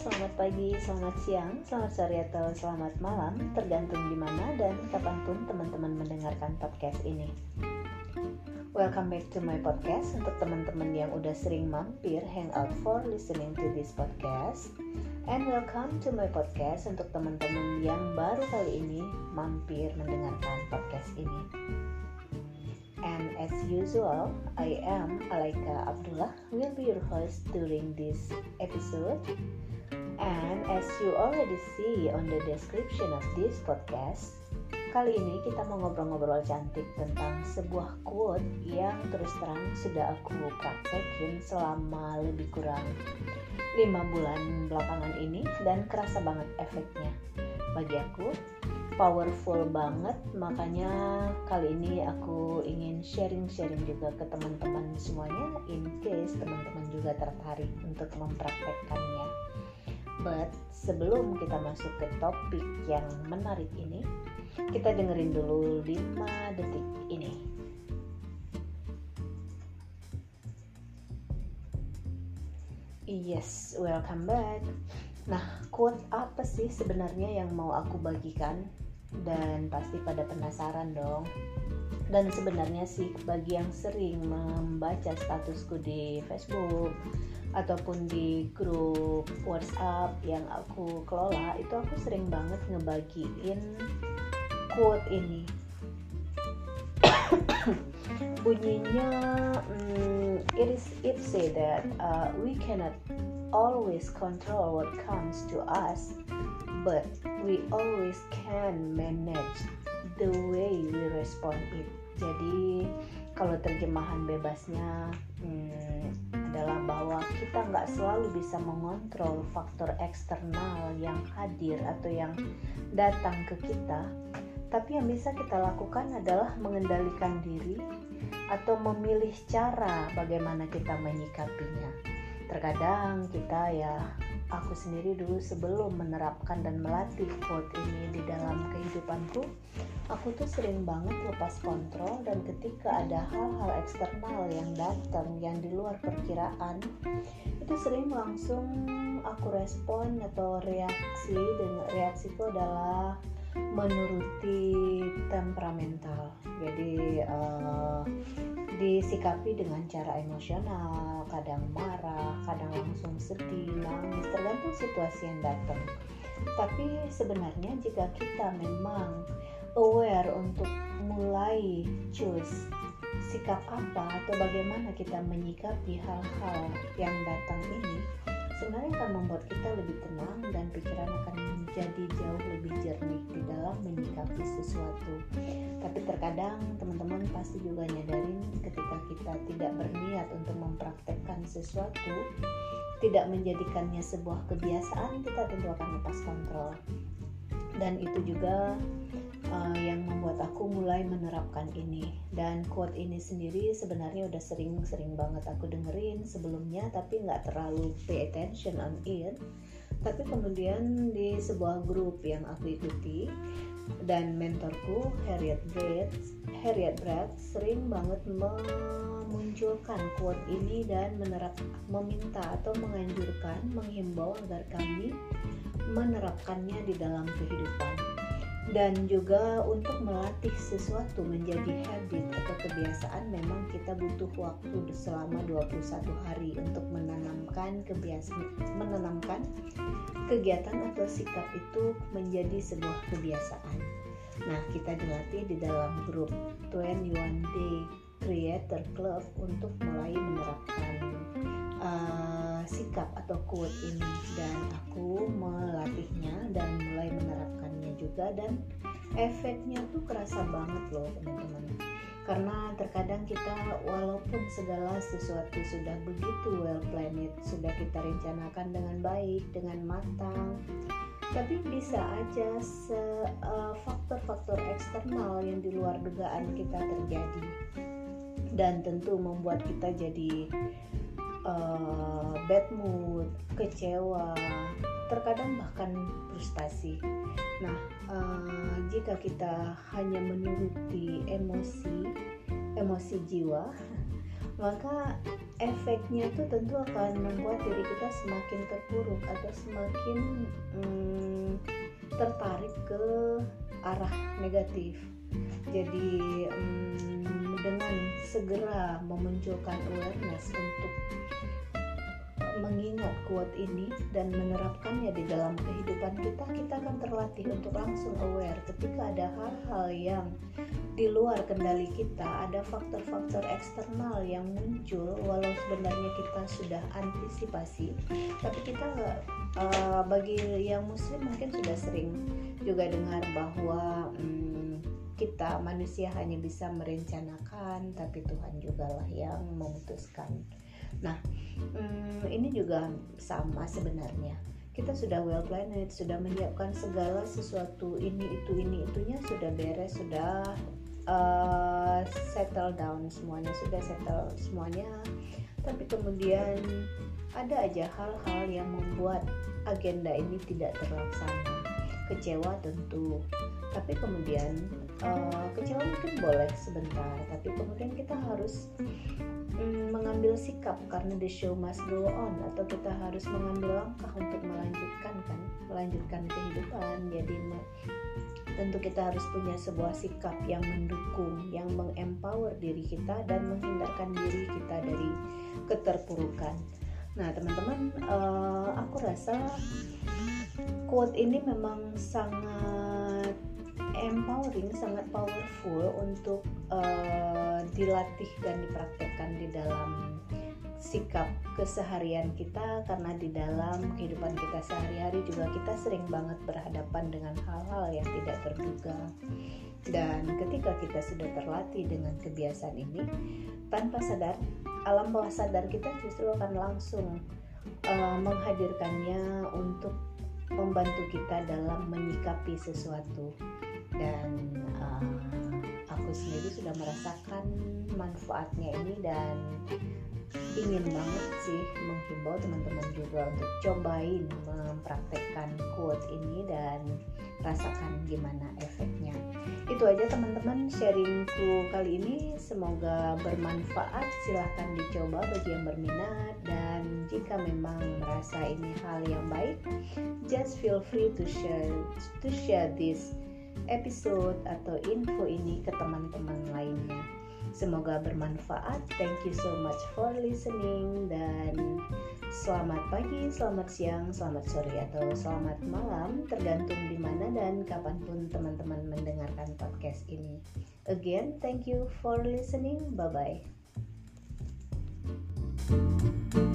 selamat pagi, selamat siang, selamat sore atau selamat malam Tergantung di mana dan kapan pun teman-teman mendengarkan podcast ini. Welcome back to my podcast Untuk teman-teman yang udah sering mampir hangout for listening to this podcast. And welcome to my podcast Untuk teman-teman yang baru kali ini mampir mendengarkan podcast ini. And as usual, I am Alaika Abdullah, will be your host during this episode. And as you already see on the description of this podcast, kali ini kita mau ngobrol-ngobrol cantik tentang sebuah quote yang terus terang sudah aku praktekin selama lebih kurang 5 bulan belakangan ini dan kerasa banget efeknya. Bagi aku, powerful banget makanya kali ini aku ingin sharing-sharing juga ke teman-teman semuanya in case teman-teman juga tertarik untuk mempraktekkannya but sebelum kita masuk ke topik yang menarik ini kita dengerin dulu 5 detik ini. Yes, welcome back. Nah, quote apa sih sebenarnya yang mau aku bagikan? Dan pasti pada penasaran dong. Dan sebenarnya sih bagi yang sering membaca statusku di Facebook ataupun di grup WhatsApp yang aku kelola itu aku sering banget ngebagiin quote ini bunyinya um, it is it say that uh, we cannot always control what comes to us but we always can manage the way we respond it. Jadi kalau terjemahan bebasnya hmm, adalah bahwa kita nggak selalu bisa mengontrol faktor eksternal yang hadir atau yang datang ke kita, tapi yang bisa kita lakukan adalah mengendalikan diri atau memilih cara bagaimana kita menyikapinya. Terkadang kita ya aku sendiri dulu sebelum menerapkan dan melatih quote ini di dalam kehidupanku aku tuh sering banget lepas kontrol dan ketika ada hal-hal eksternal yang datang yang di luar perkiraan itu sering langsung aku respon atau reaksi dan reaksi itu adalah menuruti temperamental jadi uh, disikapi dengan cara emosional, kadang marah, kadang langsung sedih, nangis, tergantung situasi yang datang. Tapi sebenarnya jika kita memang aware untuk mulai choose sikap apa atau bagaimana kita menyikapi hal-hal yang datang ini, sebenarnya akan membuat kita lebih tenang dan pikiran akan menjadi jauh lebih jernih di dalam menyikapi sesuatu. Tapi terkadang teman-teman pasti juga nyadarin ketika kita tidak berniat untuk mempraktekkan sesuatu, tidak menjadikannya sebuah kebiasaan, kita tentu akan lepas kontrol. Dan itu juga uh, yang membuat aku mulai menerapkan ini. Dan quote ini sendiri sebenarnya udah sering-sering banget aku dengerin sebelumnya tapi nggak terlalu pay attention on it. Tapi kemudian di sebuah grup yang aku ikuti dan mentorku Harriet Brad Harriet Brad sering banget memunculkan quote ini dan menerap meminta atau menganjurkan menghimbau agar kami menerapkannya di dalam kehidupan dan juga untuk melatih sesuatu menjadi habit atau kebiasaan memang kita butuh waktu selama 21 hari untuk menanamkan kebiasaan menanamkan kegiatan atau sikap itu menjadi sebuah kebiasaan. Nah, kita dilatih di dalam grup 21 Day Creator Club untuk mulai menerapkan uh, sikap atau quote ini. Dan aku melatihnya dan mulai menerapkannya juga. Dan efeknya tuh kerasa banget loh teman-teman. Karena terkadang kita walaupun segala sesuatu sudah begitu well planned sudah kita rencanakan dengan baik dengan matang tapi bisa aja uh, faktor-faktor eksternal yang di luar dugaan kita terjadi. Dan tentu membuat kita jadi uh, bad mood, kecewa, terkadang bahkan frustasi. Nah, uh, jika kita hanya menuruti emosi, emosi jiwa, maka efeknya itu tentu akan membuat diri kita semakin terpuruk atau semakin hmm, tertarik ke arah negatif jadi hmm, dengan segera memunculkan awareness untuk mengingat quote ini dan menerapkannya di dalam kehidupan kita, kita akan terlatih untuk langsung aware ketika ada hal-hal yang di luar kendali kita, ada faktor-faktor eksternal yang muncul, walau sebenarnya kita sudah antisipasi, tapi kita uh, bagi yang muslim mungkin sudah sering juga dengar bahwa hmm, kita manusia hanya bisa merencanakan, tapi Tuhan juga lah yang memutuskan. Nah, hmm, ini juga sama sebenarnya. Kita sudah well planned, sudah menyiapkan segala sesuatu ini itu ini itunya sudah beres, sudah uh, settle down semuanya, sudah settle semuanya. Tapi kemudian ada aja hal-hal yang membuat agenda ini tidak terlaksana. Kecewa tentu, tapi kemudian uh, kecewa mungkin boleh sebentar, tapi kemudian kita harus mm, mengambil sikap karena the show must go on atau kita harus mengambil langkah untuk melanjutkan kan? Melanjutkan kehidupan jadi tentu kita harus punya sebuah sikap yang mendukung yang mengempower diri kita dan menghindarkan diri kita dari keterpurukan. Nah teman-teman uh, aku rasa quote ini memang sangat empowering, sangat powerful untuk uh, dilatih dan dipraktekkan di dalam sikap keseharian kita karena di dalam kehidupan kita sehari-hari juga kita sering banget berhadapan dengan hal-hal yang tidak terduga. Dan ketika kita sudah terlatih dengan kebiasaan ini tanpa sadar alam bawah sadar kita justru akan langsung uh, menghadirkannya untuk membantu kita dalam menyikapi sesuatu dan uh, aku sendiri sudah merasakan manfaatnya ini dan ingin banget sih menghimbau teman-teman juga untuk cobain mempraktekkan quote ini dan rasakan gimana efeknya. Itu aja teman-teman sharingku kali ini. Semoga bermanfaat. Silahkan dicoba bagi yang berminat. Dan jika memang merasa ini hal yang baik just feel free to share to share this episode atau info ini ke teman-teman lainnya. Semoga bermanfaat. Thank you so much for listening dan selamat pagi, selamat siang, selamat sore atau selamat malam tergantung di mana dan kapan pun teman-teman mendengarkan podcast ini. Again, thank you for listening. Bye bye.